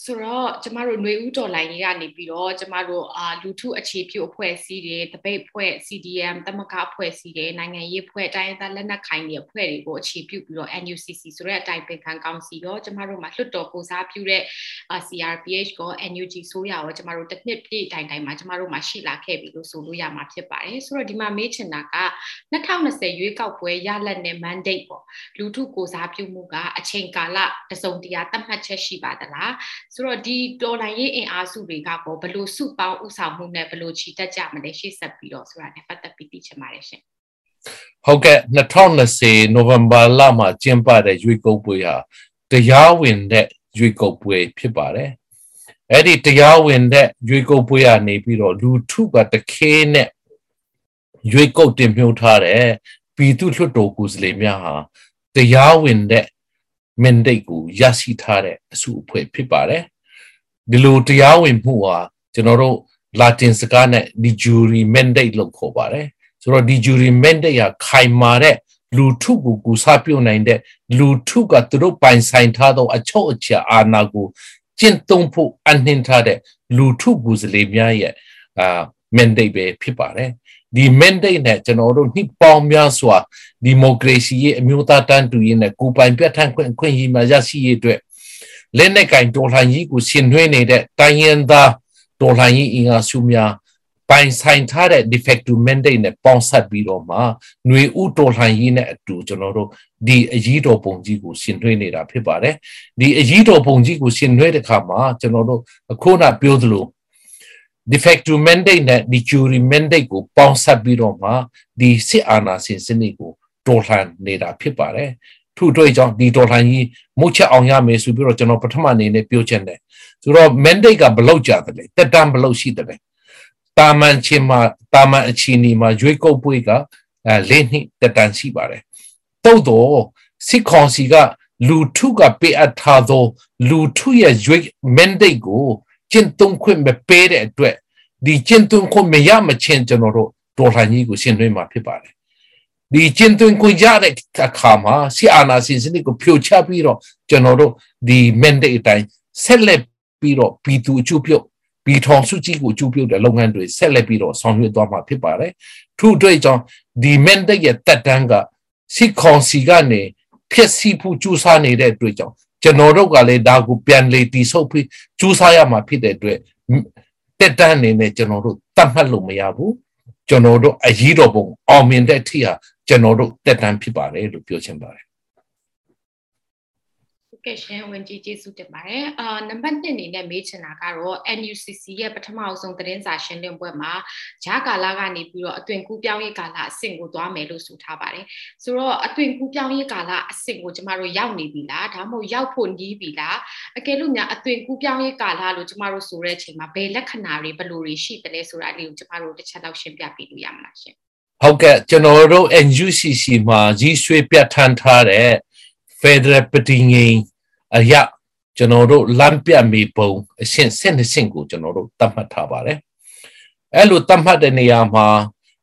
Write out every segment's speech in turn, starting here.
ဆိုတော့ကျမတို့ຫນွေဦးတော်လိုင်းကြီးကနေပြီးတော့ကျမတို့အာလူထုအခြေပြုအဖွဲ့အစည်းတွေတပိတ်အဖွဲ့ CDM တမကအဖွဲ့အစည်းတွေနိုင်ငံရေးအဖွဲ့တိုင်းသားလက်နက်ခိုင်တွေအဖွဲ့တွေကိုအခြေပြုပြီးတော့ NUCC ဆိုတဲ့အတိုင်းပင်ခံကောင်စီရောကျမတို့မှာလွှတ်တော်ကိုစားပြုတဲ့ CRPH ကို NUG ဆိုရရောကျမတို့တစ်နှစ်ပြည့်တိုင်တိုင်မှာကျမတို့မှာရှိလာခဲ့ပြီလို့ဆိုလို့ရမှာဖြစ်ပါတယ်ဆိုတော့ဒီမှာမေးချင်တာက2020ရွေးကောက်ပွဲရလဒ်နဲ့ mandate ပေါ့လူထုကိုစားပြုမှုကအချိန်ကာလတစုံတရာသတ်မှတ်ချက်ရှိပါသလား ဆိုတော့ဒီတော်လိုင်းရေးအင်အားစုတွေကပေါ့ဘလို့စုပေါင်းဥဆောင်မှုနဲ့ဘလို့ချီတက်ကြမလဲရှေ့ဆက်ပြီးတော့ဆိုတာနဲ့ပတ်သက်ပြီးသိချင်ပါတယ်ရှင်ဟုတ်ကဲ့2020နိုဝင်ဘာလမှာကျင်းပတဲ့ရွေးကောက်ပွဲဟာတရားဝင်တဲ့ရွေးကောက်ပွဲဖြစ်ပါတယ်အဲ့ဒီတရားဝင်တဲ့ရွေးကောက်ပွဲကနေပြီးတော့လူထုကတခဲနဲ့ရွေးကောက်တင်မြှုပ်ထားတဲ့ပြည်သူ့လွှတ်တော်ကိုယ်စားလှယ်များဟာတရားဝင်တဲ့ mandate ကိုရရှိထားတဲ့အစုအဖွဲ့ဖြစ်ပါတယ်ဒီလိုတရားဝင်မှုဟာကျွန်တော်တို့ Latin စကားနဲ့ de jure mandate လို့ခေါ်ပါတယ်ဆိုတော့ de jure mandate ဟာခိုင်မာတဲ့လူထုကိုကူစားပြုတ်နိုင်တဲ့လူထုကသူတို့ပိုင်ဆိုင်ထားသောအချုပ်အချာအာဏာကိုကျင့်သုံးဖို့အနှင်ထားတဲ့လူထုကိုယ်စားလှယ်များရဲ့အာ mandate ပဲဖြစ်ပါတယ် ဒီ mandate နဲ့ကျွန်တော်တို့နှစ်ပေါင်းများစွာဒီမိုကရေစီရဲ့အမျိုးသားတန်းတူရေးနဲ့ကိုပိုင်ပြဋ္ဌာန်းခွင့်အခွင့်အရေးမှာရရှိရေးအတွက်လက်နက်ကင်တော်လှန်ရေးကိုရှင်နှွှဲနေတဲ့တိုင်းရင်းသားတော်လှန်ရေးအင်အားစုများပိုင်ဆိုင်ထားတဲ့ defective mandate နဲ့ပေါင်းစပ်ပြီးတော့မှຫນွေဥတော်လှန်ရေးနဲ့အတူကျွန်တော်တို့ဒီအရေးတော်ပုံကြီးကိုရှင်နှွှဲနေတာဖြစ်ပါတယ်ဒီအရေးတော်ပုံကြီးကိုရှင်နှွှဲတဲ့အခါမှာကျွန်တော်တို့အခုနပြောသလို defective mandate နဲ့ de jure mandate ကိုပေါင်းစပ်ပြီးတော့မှဒီစစ်အာဏာရှင်စနစ်ကိုတော်လှန်နေတာဖြစ်ပါတယ်ထို့အတွက်ကြောင့်ဒီတော်လှန်ရေးမုတ်ချက်အောင်ရမယ်ဆိုပြီးတော့ကျွန်တော်ပထမအနေနဲ့ပြောချင်တယ်ဆိုတော့ mandate ကဘလောက်ကြာတယ်လဲတက်တမ်းဘလောက်ရှိတယ်လဲတာမန်ချင်းမှာတာမန်အချီနီမှာရွေးကောက်ပွဲကအဲလေးနှစ်တက်တမ်းရှိပါတယ်တုတ်တော့စစ်ကောင်စီကလူထုကပေးအပ်ထားသောလူထုရဲ့ရွေး mandate ကို ကျင့်သုံးခွင့်မပေးတဲ့အတွက်ဒီကျင့်သုံးခွင့်မရမချင်းကျွန်တော်တို့တော်လှန်ရေးကိုရှင်းသွင်းမှာဖြစ်ပါတယ်ဒီကျင့်သွင်းခွင့်ရတဲ့အခါမှာစီအာနာစင်စနစ်ကိုဖြိုချပြီးတော့ကျွန်တော်တို့ဒီ mandate အတိုင်းဆက်လက်ပြီးတော့ပြည်သူအကျိုးပြုတ်ပြည်ထောင်စုကြီးကိုအကျိုးပြုတ်တဲ့လုပ်ငန်းတွေဆက်လက်ပြီးတော့ဆောင်ရွက်သွားမှာဖြစ်ပါတယ်ထို့အတွက်ကြောင့်ဒီ mandate ရဲ့တက်တန်းကစစ်ကောင်စီကနေဖြစ်စီဖို့ကြိုးစားနေတဲ့အတွက်ကြောင့် ကျွန်တော်တို့ကလည်းဒါကိုပြန်လေတီဆုပ်ပြီးကြိုးစားရမှာဖြစ်တဲ့အတွက်တက်တန်းအနေနဲ့ကျွန်တော်တို့တတ်မှတ်လို့မရဘူးကျွန်တော်တို့အရေးတော်ပုံအောင်မြင်တဲ့အထိဟာကျွန်တော်တို့တက်တန်းဖြစ်ပါတယ်လို့ပြောချင်ပါတယ် ကဲရှင်ဝင်ကြီးကျေးဇူးတင်ပါတယ်အာနံပါတ်1အနေနဲ့မေးချင်တာကတော့ NUCC ရဲ့ပထမအဆုံးသတင်းစာရှင်းလင်းပွဲမှာဂျာကာလာကနေပြီးတော့အသွင်ကူးပြောင်းရေးကာလအဆင့်ကိုသွားမယ်လို့ဆိုထားပါတယ်ဆိုတော့အသွင်ကူးပြောင်းရေးကာလအဆင့်ကိုကျမတို့ရောက်နေပြီလားဒါမှမဟုတ်ရောက်ဖို့နီးပြီလားအကယ်လို့များအသွင်ကူးပြောင်းရေးကာလလို့ကျမတို့ဆိုတဲ့အချိန်မှာဘယ်လက္ခဏာတွေဘယ်လိုတွေရှိတယ်လဲဆိုတာလေးကိုကျမတို့တစ်ချက်လောက်ရှင်းပြပေးလို့ရမလားရှင်ဟုတ်ကဲ့ကျွန်တော်တို့ NUCC မှာကြီးဆွေးပြဋ္ဌာန်းထားတဲ့ Federal ပဋိငိမ် အရာကျွန်တော်တို့လမ်းပြမေပုံအရှင်းဆင့်ဆင့်ကိုကျွန်တော်တို့သတ်မှတ်ထားပါတယ်အဲ့လိုသတ်မှတ်တဲ့နေရာမှာ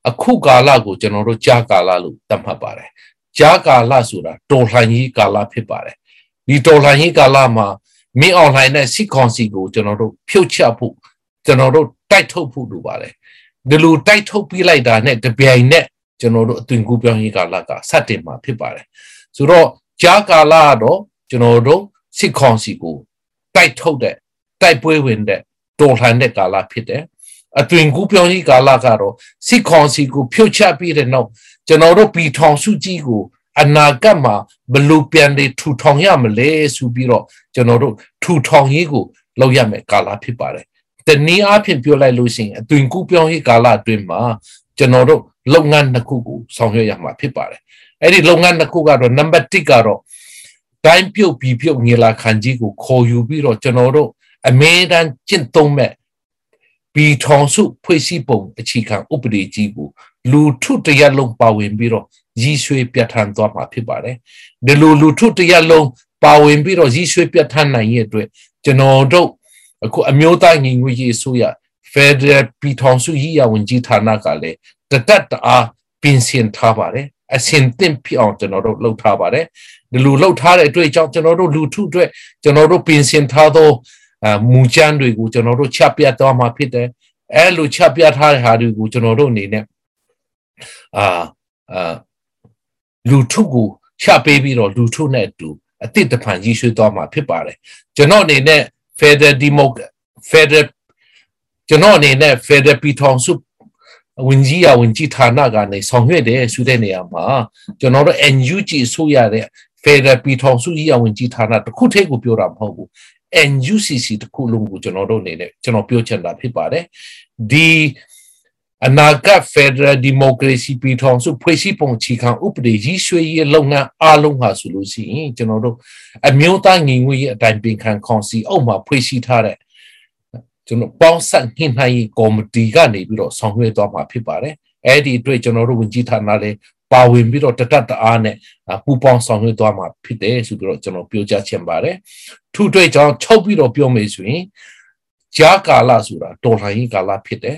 အခုကာလကိုကျွန်တော်တို့ကြာကာလလို့သတ်မှတ်ပါတယ်ကြာကာလဆိုတာတော်လှန်ရေးကာလဖြစ်ပါတယ်ဒီတော်လှန်ရေးကာလမှာမင်းအွန်လိုင်းနဲ့စစ်ကောင်စီကိုကျွန်တော်တို့ဖြုတ်ချဖို့ကျွန်တော်တို့တိုက်ထုတ်ဖို့လိုပါတယ်ဒီလိုတိုက်ထုတ်ပြလိုက်တာနဲ့တပြိုင်နက်ကျွန်တော်တို့အသွင်ကူးပြောင်းရေးကာလကစတင်မှာဖြစ်ပါတယ်ဆိုတော့ကြာကာလကတော့ကျွန်တော်တို့ စစ်ကောင်စီကိုတိုက်ထုတ်တဲ့တိုက်ပွဲဝင်တဲ့တော်လှန်တဲ့ကာလဖြစ်တယ်အသွင်ကူးပြောင်းရေးကာလကတော့စစ်ကောင်စီကိုဖြုတ်ချပြီးတဲ့နောက်ကျွန်တော်တို့ပြည်ထောင်စုကြီးကိုအနာဂတ်မှာဘလို့ပြန်လေထူထောင်ရမလဲဆိုပြီးတော့ကျွန်တော်တို့ထူထောင်ရေးကိုလုပ်ရမယ်ကာလဖြစ်ပါတယ်တနည်းအားဖြင့်ပြောလိုက်လို့ရှိရင်အသွင်ကူးပြောင်းရေးကာလအတွင်းမှာကျွန်တော်တို့လုပ်ငန်းတစ်ခုကိုဆောင်ရွက်ရမှာဖြစ်ပါတယ်အဲ့ဒီလုပ်ငန်းတစ်ခုကတော့နံပါတ်1ကတော့ တိုင်းပြုတ်ပြီးပြုတ်ငေလာခံကြီးကိုခေါ်ယူပြီးတော့ကျွန်တော်တို့အမေတန်းကျင့်သုံးမဲ့ပြီးထောင်စုဖွဲ့စည်းပုံအခြေခံဥပဒေကြီးကိုလူထုတရက်လုံးပါဝင်ပြီးတော့ရည်ရွှေပြဋ္ဌာန်းသွားမှာဖြစ်ပါတယ်ဒီလိုလူထုတရက်လုံးပါဝင်ပြီးတော့ရည်ရွှေပြဋ္ဌာန်းနိုင်ရဲ့အတွက်ကျွန်တော်တို့အခုအမျိုးသားညီညွတ်ရေးအစိုးရ Federal ပြည်ထောင်စုရေးရဝန်ကြီးဌာနကလည်းတတက်တအားပြင်ဆင်ထားပါတယ်အစင်သင့်ဖြစ်အောင်ကျွန်တော်တို့လှုပ်ထားပါတယ် ဒီလိုလှုပ်ထားတဲ့အတွက်ကြောင့်ကျွန်တော်တို့လူထုအတွက်ကျွန်တော်တို့ပြင်ဆင်ထားသောအာမူကျန်းတွေကိုကျွန်တော်တို့ချပြတ်သွားမှာဖြစ်တယ်အဲလိုချပြတ်ထားတဲ့ဟာတွေကိုကျွန်တော်တို့အနေနဲ့အာအာလူထုကိုချပေးပြီးတော့လူထုနဲ့အတူအတိတ်တဖန်ကြီးရွှေသွားမှာဖြစ်ပါတယ်ကျွန်တော်အနေနဲ့ Federal Democrat Federal ကျွန်တော်အနေနဲ့ Federal ပြည်ထောင်စုဝင်ကြီးရဝင်ကြီးဌာနကနေဆောင်ရွက်တယ်ဆိုတဲ့နေရာမှာကျွန်တော်တို့ NUG ဆိုရတဲ့ Federal ပြည်ထောင်စုကြီးရဝင်ကြီးဌာနတစ်ခုထဲကိုပြောတာမဟုတ်ဘူး NUCC တစ်ခုလုံးကိုကျွန်တော်တို့အနေနဲ့ကျွန်တော်ပြောချင်တာဖြစ်ပါတယ်ဒီအနာဂတ် Federal Democracy ပြည်ထောင်စုဖွဲ့စည်းပုံချီခံဥပဒေရည်ရွယ်ရေးလုပ်ငန်းအားလုံးဟာဆိုလို့ရှိရင်ကျွန်တော်တို့အမျိုးသားညီညွတ်ရေးအတိုင်းပင်ခံကောင်စီအောက်မှာဖွဲ့စည်းထားတဲ့ကျွန်တော်ပေါင်းဆက်ညှိနှိုင်းရေးကော်မတီကနေပြီးတော့ဆောင်ရွက်သွားမှာဖြစ်ပါတယ်အဲ့ဒီအတွက်ကျွန်တော်တို့ဝင်ကြီးဌာနလည်း ပါဝင်ပြီးတော့တတတအားနဲ့ပူပေါင်းဆောင်ရွက်သွားမှာဖြစ်တယ်ဆိုပြီးတော့ကျွန်တော်ပြောကြားချင်ပါတယ်ထုတွေ့ကြောင်းချုပ်ပြီးတော့ပြောမယ်ဆိုရင်ကြားကာလဆိုတာတော်လှန်ရေးကာလဖြစ်တယ်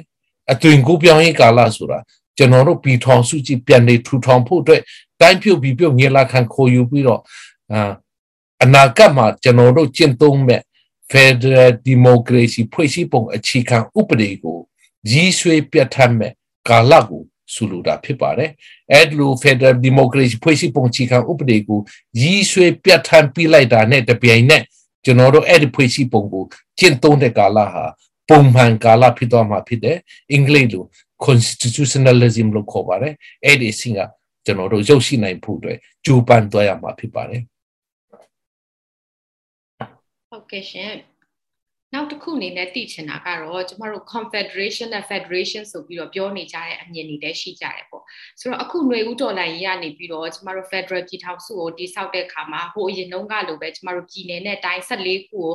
အသွင်ကူးပြောင်းရေးကာလဆိုတာကျွန်တော်တို့ပြည်ထောင်စုကြည်ပြန်နေထူထောင်ဖို့အတွက်တိုင်းပြုတ်ပြီးပြုတ်ငေလာခံခေါ်ယူပြီးတော့အာအနာဂတ်မှာကျွန်တော်တို့ကျင့်သုံးမဲ့ Federal Democracy ဖွဲ့စည်းပုံအခြေခံဥပဒေကိုရည်ရွယ်ပြဋ္ဌာန်းမဲ့ကာလကို ဆိုလိုတာဖြစ်ပါတယ်။အဲ့လို Federal Democracy ဖွဲ့စည်းပုံအခြေခံဥပဒေကိုရည်ရွယ်ပြဋ္ဌာန်းပြလိုက်တာနဲ့တပြိုင်နက်ကျွန်တော်တို့အဲ့ဒီဖွဲ့စည်းပုံကိုကျင့်သုံးတဲ့ကာလဟာပုံမှန်ကာလဖြစ်သွားမှာဖြစ်တယ်။အင်္ဂလိပ်လို constitutionalism လို့ခေါ်ပါတယ်။အဲ့ဒီအဆင့်ကကျွန်တော်တို့ရုပ်ရှိနိုင်ဖို့အတွက်ကြိုးပမ်းသွားရမှာဖြစ်ပါတယ်။ဟုတ်ကဲ့ရှင် နောက်တစ်ခုအနေနဲ့သိချင်တာကတော့ကျမတို့ confederation နဲ့ federation ဆိုပြီးတော့ပြောနေကြတဲ့အမြင်တွေလည်းရှိကြတယ်ပေါ့ဆိုတော့အခုຫນွေဦးတော်လိုင်းကြီးကနေပြီးတော့ကျမတို့ federal ပြည်ထောင်စုကိုတိစောက်တဲ့အခါမှာဟိုအရင်တုန်းကလိုပဲကျမတို့ပြည်နယ်နဲ့တိုင်း14ခုကို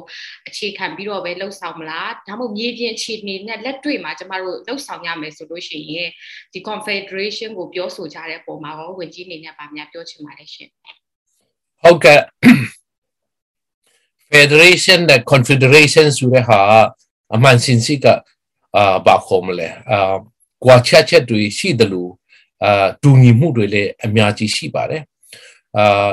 အခြေခံပြီးတော့ပဲလှုပ်ဆောင်မလားဒါမှမဟုတ်မြေပြင်အခြေအနေနဲ့လက်တွေ့မှာကျမတို့လှုပ်ဆောင်ရမယ်ဆိုလို့ရှိရင်ဒီ confederation ကိုပြောဆိုကြတဲ့ပုံမှာရောဝင်ကြီးအနေနဲ့ဗာများပြောချင်ပါတယ်ရှင်ဟုတ်ကဲ့ federation နဲ့ confederation ဆိုတဲ့ဟာအမှန်စင်စစ်ကအာဘာခေါ်မလဲအာကွာချက်ချက်တွေရှိတယ်လို့အာတူညီမှုတွေလည်းအများကြီးရှိပါတယ်အာ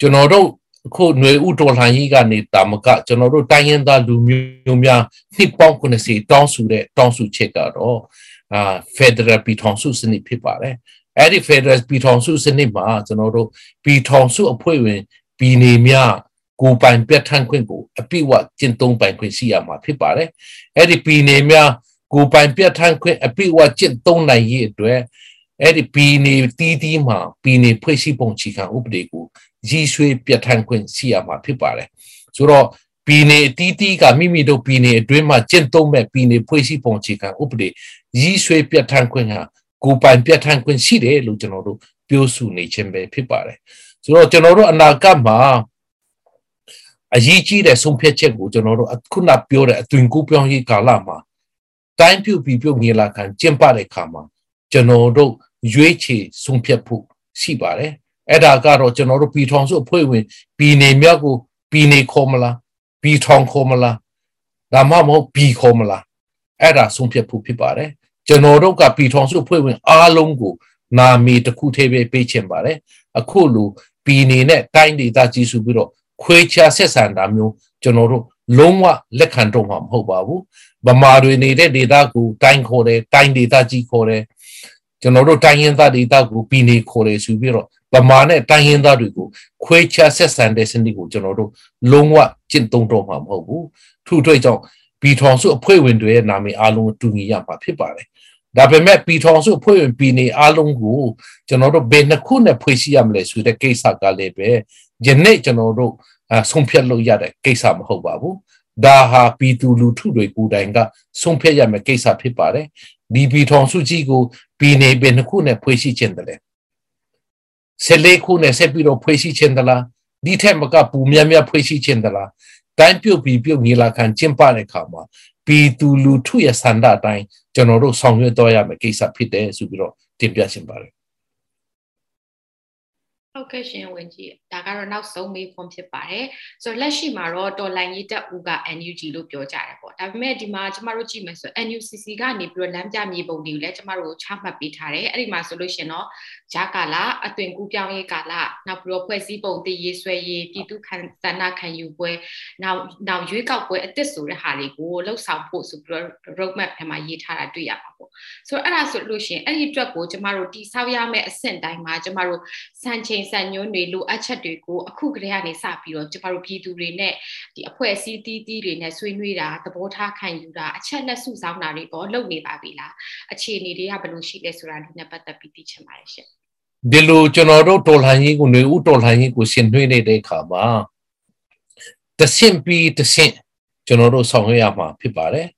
ကျွန်တော်တို့အခုຫນွေဥတော်လှန်ရေးကနေတာမကကျွန်တော်တို့တိုင်းရင်းသားလူမျိုးများနှစ်ပေါင်း90တောင်းဆိုတဲ့တောင်းဆိုချက်ကတော့အာ Federal ပြည်ထောင်စုစနစ်ဖြစ်ပါတယ်အဲ့ဒီ Federal ပြည်ထောင်စုစနစ်မှာကျွန်တော်တို့ပြည်ထောင်စုအဖွဲ့ဝင်ပြည်နယ်များ ကိုပိုင်ပြဋ္ဌာန်းခွင့်ကိုအပြည့်အဝကျင့်သုံးပိုင်ခွင့်ရှိရမှာဖြစ်ပါတယ်အဲ့ဒီပြည်နယ်များကိုပိုင်ပြဋ္ဌာန်းခွင့်အပြည့်အဝကျင့်သုံးနိုင်ရေးအတွက်အဲ့ဒီပြည်နယ်တီးတီးမှာပြည်နယ်ဖွဲ့စည်းပုံချီခံဥပဒေကိုရည်ရွယ်ပြဋ္ဌာန်းခွင့်ရှိရမှာဖြစ်ပါတယ်ဆိုတော့ပြည်နယ်အတီးတီးကမိမိတို့ပြည်နယ်အတွင်းမှာကျင့်သုံးမဲ့ပြည်နယ်ဖွဲ့စည်းပုံချီခံဥပဒေရည်ရွယ်ပြဋ္ဌာန်းခွင့်ဟာကိုပိုင်ပြဋ္ဌာန်းခွင့်ရှိတယ်လို့ကျွန်တော်တို့ပြောဆိုနေခြင်းပဲဖြစ်ပါတယ်ဆိုတော့ကျွန်တော်တို့အနာဂတ်မှာ အရေးကြီးတဲ့ဆုံးဖြတ်ချက်ကိုကျွန်တော်တို့ခုနပြောတဲ့အသွင်ကူးပြောင်းရေးကာလမှာတိုင်းပြုတ်ပြီးပြုတ်ငေလာခံကျင့်ပတဲ့ခါမှာကျွန်တော်တို့ရွေးချယ်ဆုံးဖြတ်ဖို့ရှိပါတယ်အဲ့ဒါကတော့ကျွန်တော်တို့ပြည်ထောင်စုအဖွဲ့ဝင်ပြည်နယ်မြောက်ကိုပြည်နယ်ခေါ်မလားပြည်ထောင်ခေါ်မလားဒါမှမဟုတ်ပြည်ခေါ်မလားအဲ့ဒါဆုံးဖြတ်ဖို့ဖြစ်ပါတယ်ကျွန်တော်တို့ကပြည်ထောင်စုအဖွဲ့ဝင်အားလုံးကိုနာမည်တစ်ခုတည်းပဲပေးချင်ပါတယ်အခုလိုပြည်နယ်နဲ့တိုင်းဒေသကြီးစုပြီးတော့ ခွဲခြားဆက်ဆံတာမျိုးကျွန်တော်တို့လုံးဝလက်ခံတော့မှာမဟုတ်ပါဘူးဗမာတွေနေတဲ့ဒေသကိုတိုင်းခေါ်တယ်တိုင်းဒေသကြီးခေါ်တယ်ကျွန်တော်တို့တိုင်းရင်းသားဒေသကိုပြည်နေခေါ်တယ်ဆိုပြီးတော့ဗမာနဲ့တိုင်းရင်းသားတွေကိုခွဲခြားဆက်ဆံတဲ့စနစ်ကိုကျွန်တော်တို့လုံးဝကျင့်သုံးတော့မှာမဟုတ်ဘူးထို့အတွက်ကြောင့်ပြည်ထောင်စုအဖွဲ့ဝင်တွေရဲ့နာမည်အားလုံးတူညီရမှာဖြစ်ပါတယ်ဒါပေမဲ့ပြည်ထောင်စုဖွဲ့ဝင်ပြည်နေအားလုံးကိုကျွန်တော်တို့ဘယ်နှစ်ခုနဲ့ဖွဲ့စည်းရမလဲဆိုတဲ့ကိစ္စကလည်းပဲ ယနေ့ကျွန်တော်တို့ဆုံးဖြတ်လို့ရတဲ့ကိစ္စမဟုတ်ပါဘူးဒါဟာပြည်သူလူထုတွေကိုယ်တိုင်ကဆုံးဖြတ်ရမယ့်ကိစ္စဖြစ်ပါတယ်ဒီပြည်ထောင်စုကြီးကိုပြည်နေဘယ်နှစ်ခုနဲ့ဖွဲ့စည်းခြင်းတည်းလဲဆက်လေးခုနဲ့ဆက်ပြီးတော့ဖွဲ့စည်းခြင်းတလားဒီထက်မကပူများများဖွဲ့စည်းခြင်းတလားတိုင်းပြုတ်ပြီးပြုတ်ညီလာခံကျင်းပတဲ့အခါမှာပြည်သူလူထုရဲ့ဆန္ဒအတိုင်းကျွန်တော်တို့ဆောင်ရွက်တော့ရမယ့်ကိစ္စဖြစ်တယ်ဆိုပြီးတော့တင်ပြရှင်ပါတယ် ဟုတ်ကဲ့ရှင်ဝင်ကြီးဒါကတော့နောက်ဆုံးမေးခွန်းဖြစ်ပါတယ်ဆိုတော့လက်ရှိမှာတော့တော်လိုင်းရေးတက်ဦးက NUG လို့ပြောကြတယ်ပေါ့ဒါပေမဲ့ဒီမှာကျမတို့ကြည့်မယ်ဆို NUCC ကနေပြီးတော့လမ်းပြမြေပုံတွေကိုလည်းကျမတို့ချမှတ်ပေးထားတယ်အဲ့ဒီမှာဆိုလို့ရှင်တော့ဂျာကာလာအသွင်ကူးပြောင်းရေးကာလနောက်ပြီးတော့ဖွဲ့စည်းပုံတည်ရေးဆွဲရေးပြည်သူခံစန္ဒခံယူပွဲနောက်နောက်ရွေးကောက်ပွဲအသစ်ဆိုတဲ့ဟာတွေကိုလှုပ်ဆောင်ဖို့ဆိုပြီးတော့ road map ထဲမှာရေးထားတာတွေ့ရပါပေါ့ဆိုတော့အဲ့ဒါဆိုလို့ရှင်အဲ့ဒီအတွက်ကိုကျမတို့တိဆောက်ရမယ့်အဆင့်တိုင်းမှာကျမတို့စံချိန်စံညွှန်းတွေလိုအပ်ချက်တွေကိုအခုကတည်းကနေစပြီးတော့ကျမတို့ပြည်သူတွေနဲ့ဒီအဖွဲ့အစည်းတီးတီးတွေနဲ့ဆွေးနွေးတာသဘောထားခံယူတာအချက်လက်စုဆောင်းတာတွေပေါ့လုပ်နေပါပြီလားအခြေအနေတွေကဘယ်လိုရှိလဲဆိုတာဒီနဲ့ပတ်သက်ပြီးသိချင်ပါတယ်ရှင်ဒီလိုကျွန်တော်တို့တော်လှန်ရေးကိုနေဦးတော်လှန်ရေးကိုရှင်နှွှဲနေတဲ့အခါမှာတဆင့်ပြီးတဆင့်ကျွန်တော်တို့ဆောင်ရွက်ရမှာဖြစ်ပါတယ်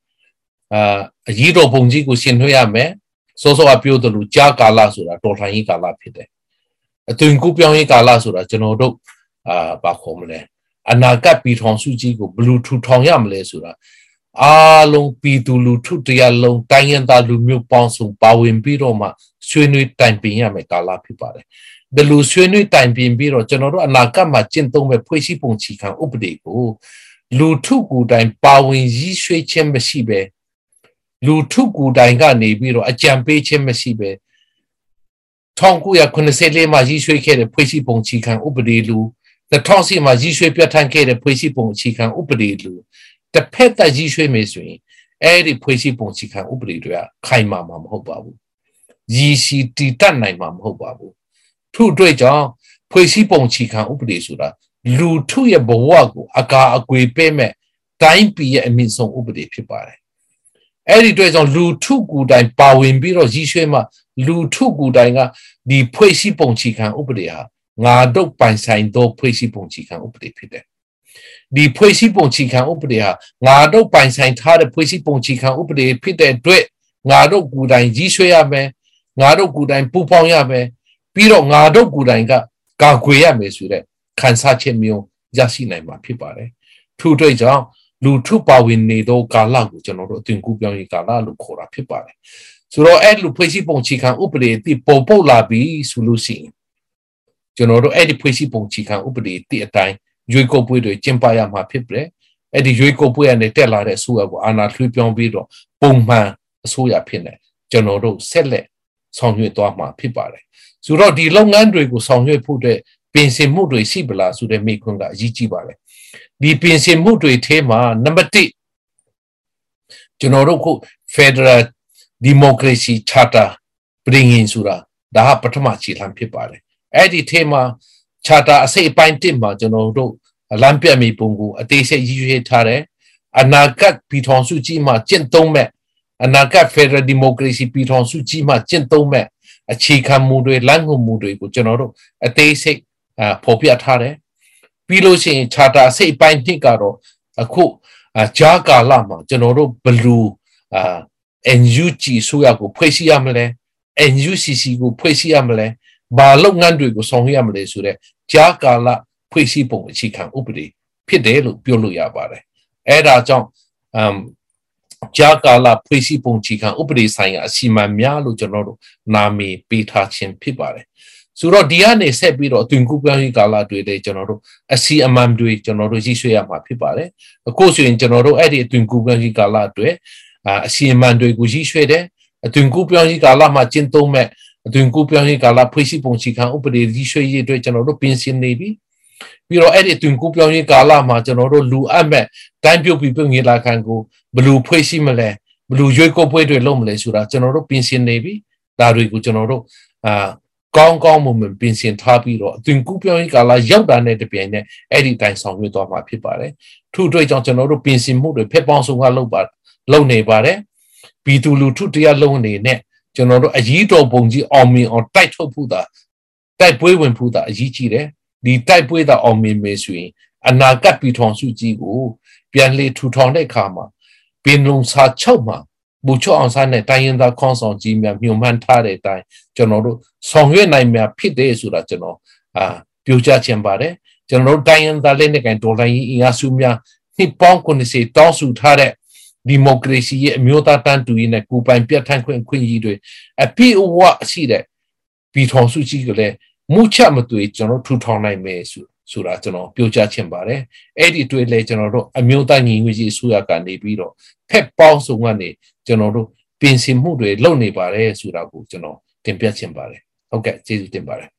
အာအကြီးတော်ပုံကြီးကိုရှင်နှွှဲရမယ်စောစောကပြောသလိုကြာကာလဆိုတာတော်လှန်ရေးကာလဖြစ်တယ် အသွင်ကူးပြောင်းရေးကာလဆိုတာကျွန်တော်တို့အာဘာခေါ်မလဲအနာဂတ်ပြည်ထောင်စုကြီးကိုဘယ်လိုထူထောင်ရမလဲဆိုတာအားလုံးပြည်သူလူထုတရားလုံးတိုင်းရင်းသားလူမျိုးပေါင်းစုံပါဝင်ပြီးတော့မှဆွေးနွေးတိုင်ပင်ရမယ်ကာလဖြစ်ပါတယ်။ဒီလိုဆွေးနွေးတိုင်ပင်ပြီးတော့ကျွန်တော်တို့အနာဂတ်မှာကျင့်သုံးမဲ့ဖွဲ့စည်းပုံချီခံဥပဒေကိုလူထုကိုယ်တိုင်ပါဝင်ရည်ရွှေခြင်းမရှိပဲလူထုကိုယ်တိုင်ကနေပြီးတော့အကြံပေးခြင်းမရှိပဲ 1984မှာရည်ရွှေခဲ့တဲ့ဖွဲ့စည်းပုံချီခံဥပဒေလူ2010မှာရည်ရွှေပြဋ္ဌာန်းခဲ့တဲ့ဖွဲ့စည်းပုံချီခံဥပဒေလူတစ်ဖက်သက်ရည်ရွှေမယ်ဆိုရင်အဲ့ဒီဖွဲ့စည်းပုံချီခံဥပဒေတွေကခိုင်မာမှာမဟုတ်ပါဘူးရည်ရှိတည်တတ်နိုင်မှာမဟုတ်ပါဘူးထို့အတွက်ကြောင့်ဖွဲ့စည်းပုံချီခံဥပဒေဆိုတာလူထုရဲ့ဘဝကိုအကာအကွယ်ပေးမဲ့တိုင်းပြည်ရဲ့အမြင့်ဆုံးဥပဒေဖြစ်ပါတယ် အဲ့ဒီအတွက်ကြောင့်လူထုကူတိုင်ပါဝင်ပြီးတော့ရည်ရွှေမှလူထုကူတိုင်ကဒီဖွဲ့စည်းပုံချီခံဥပဒေဟာငါတို့ပိုင်ဆိုင်သောဖွဲ့စည်းပုံချီခံဥပဒေဖြစ်တယ်ဒီဖွဲ့စည်းပုံချီခံဥပဒေဟာငါတို့ပိုင်ဆိုင်ထားတဲ့ဖွဲ့စည်းပုံချီခံဥပဒေဖြစ်တဲ့အတွက်ငါတို့ကူတိုင်ရည်ရွှေရမယ်ငါတို့ကူတိုင်ပူပေါင်းရမယ်ပြီးတော့ငါတို့ကူတိုင်ကကာကွယ်ရမယ်ဆိုတဲ့ခံစားချက်မျိုးရရှိနိုင်မှာဖြစ်ပါတယ်ထို့အတွက်ကြောင့် လူထုပါဝင်နေသောကာလကိုကျွန်တော်တို့အသွင်ကူးပြောင်းရေးကာလလို့ခေါ်တာဖြစ်ပါတယ်ဆိုတော့အဲ့လိုဖွဲ့စည်းပုံချီခံဥပဒေတိပုံပုတ်လာပြီဆိုလို့ရှိရင်ကျွန်တော်တို့အဲ့ဒီဖွဲ့စည်းပုံချီခံဥပဒေတိအတိုင်းရွေးကောက်ပွဲတွေကျင်းပရမှာဖြစ်တယ်အဲ့ဒီရွေးကောက်ပွဲကနေတက်လာတဲ့အစိုးရကိုအာဏာလွှဲပြောင်းပြီးတော့ပုံမှန်အစိုးရဖြစ်နေကျွန်တော်တို့ဆက်လက်ဆောင်ရွက်သွားမှာဖြစ်ပါတယ်ဆိုတော့ဒီလုပ်ငန်းတွေကိုဆောင်ရွက်ဖို့တဲ့ပင်စင်မှုတွေရှိပလားဆိုတဲ့မိခွန်းကအရေးကြီးပါတယ် ဒီပင်စင်မှုတွေထဲမှာနံပါတ်1ကျွန်တော်တို့ခု Federal Democracy Charter ပြင်ရင်ဆိုတာဒါကပထမခြေလှမ်းဖြစ်ပါတယ်အဲ့ဒီထဲမှာ Charter အစိတ်အပိုင်း1မှာကျွန်တော်တို့လမ်းပြမိပုံကိုအသေးစိတ်ရည်ရွယ်ထားတယ်အနာဂတ်ပြည်ထောင်စုကြီးမှာကျင့်သုံးမဲ့အနာဂတ် Federal Democracy ပြည်ထောင်စုကြီးမှာကျင့်သုံးမဲ့အခြေခံမူတွေလမ်းညွှန်မှုတွေကိုကျွန်တော်တို့အသေးစိတ်ဖော်ပြထားတယ် ပြီးလို့ရှိရင် charter စိတ်ပိုင်းနှစ်ကတော့အခုဂျာကာလာမှာကျွန်တော်တို့ဘလူအာ NUG ဆိုရကိုဖွဲ့စည်းရမလဲ NUCC ကိုဖွဲ့စည်းရမလဲဘာလုပ်ငန်းတွေကိုဆောင်ရွက်ရမလဲဆိုတော့ဂျာကာလာဖွဲ့စည်းပုံအခြေခံဥပဒေဖြစ်တယ်လို့ပြောလို့ရပါတယ်အဲဒါကြောင့်အမ်ဂျာကာလာဖွဲ့စည်းပုံအခြေခံဥပဒေဆိုင်ရာအစီအမံများလို့ကျွန်တော်တို့နာမည်ပေးထားခြင်းဖြစ်ပါတယ် ဆိုတော့ဒီကနေဆက်ပြီးတော့အသွင်ကူးပြောင်းရေးကာလတွေတဲ့ကျွန်တော်တို့အစီအမံတွေကျွန်တော်တို့ရည်ရွယ်ရမှာဖြစ်ပါတယ်အခုဆိုရင်ကျွန်တော်တို့အဲ့ဒီအသွင်ကူးပြောင်းရေးကာလတွေအစီအမံတွေကိုရည်ရွယ်တယ်အသွင်ကူးပြောင်းရေးကာလမှာကျင့်သုံးမဲ့အသွင်ကူးပြောင်းရေးကာလဖွဲ့စည်းပုံချီခံဥပဒေရည်ရွယ်ရေးအတွက်ကျွန်တော်တို့ပြင်ဆင်နေပြီပြီးတော့အဲ့ဒီအသွင်ကူးပြောင်းရေးကာလမှာကျွန်တော်တို့လူအပ်မဲ့တိုင်းပြုတ်ပြီးပြင်လာခံကိုဘယ်လိုဖွဲ့စည်းမလဲဘယ်လိုရွေးကောက်ပွဲတွေလုပ်မလဲဆိုတာကျွန်တော်တို့ပြင်ဆင်နေပြီဒါတွေကိုကျွန်တော်တို့အာ ကောင်းကောင်းမွန်မွန်ပြင်ဆင်ထားပြီးတော့အသွင်ကူးပြောင်းရေးကာလရောက်တာနဲ့တပြိုင်နက်အဲ့ဒီတိုင်းဆောင်ရွက်သွားမှာဖြစ်ပါတယ်ထို့အတွက်ကြောင့်ကျွန်တော်တို့ပြင်ဆင်မှုတွေဖက်ပေါင်းဆုံးကလုပ်ပါလုပ်နေပါတယ်ပြည်သူလူထုတရားလုံးအနေနဲ့ကျွန်တော်တို့အရေးတော်ပုံကြီးအောင်မြင်အောင်တိုက်ထုတ်ဖို့တာတိုက်ပွဲဝင်ဖို့တာအရေးကြီးတယ်ဒီတိုက်ပွဲတာအောင်မြင်မယ်ဆိုရင်အနာဂတ်ပြည်ထောင်စုကြီးကိုပြန်လေထူထောင်တဲ့အခါမှာပင်လုံစာချုပ်မှာ ဘူချောအောင်စားနဲ့တိုင်းရင်းသားခေါင်းဆောင်ကြီးများမြုံမှန်းထားတဲ့အတိုင်းကျွန်တော်တို့ဆောင်ရွက်နိုင်များဖြစ်တယ်ဆိုတာကျွန်တော်အာပြောကြားချင်ပါတယ်ကျွန်တော်တို့တိုင်းရင်းသားလက်နက်ကိုင်ဒေါ်လာရင်းအင်အားစုများနှစ်ပေါင်း90တောင်းဆိုထားတဲ့ဒီမိုကရေစီရဲ့အမျိုးသားတန်းတူရေးနဲ့ကိုပိုင်ပြဋ္ဌာန်းခွင့်ခွင့်ရည်တွေအပြည့်အဝရှိတဲ့ပြည်ထောင်စုကြီးကလည်းမူချမသွေကျွန်တော်ထူထောင်နိုင်မယ်ဆို ဆိုတာကျွန်တော်ပြောကြားချင်ပါတယ်အဲ့ဒီတွေ့လဲကျွန်တော်တို့အမျိုးသားညီညွတ်ရေးအစိုးရကနေပြီးတော့ဖက်ပေါင်းစုံကနေကျွန်တော်တို့ပြင်ဆင်မှုတွေလုပ်နေပါတယ်ဆိုတာကိုကျွန်တော်တင်ပြချင်ပါတယ်ဟုတ်ကဲ့ကျေးဇူးတင်ပါတယ်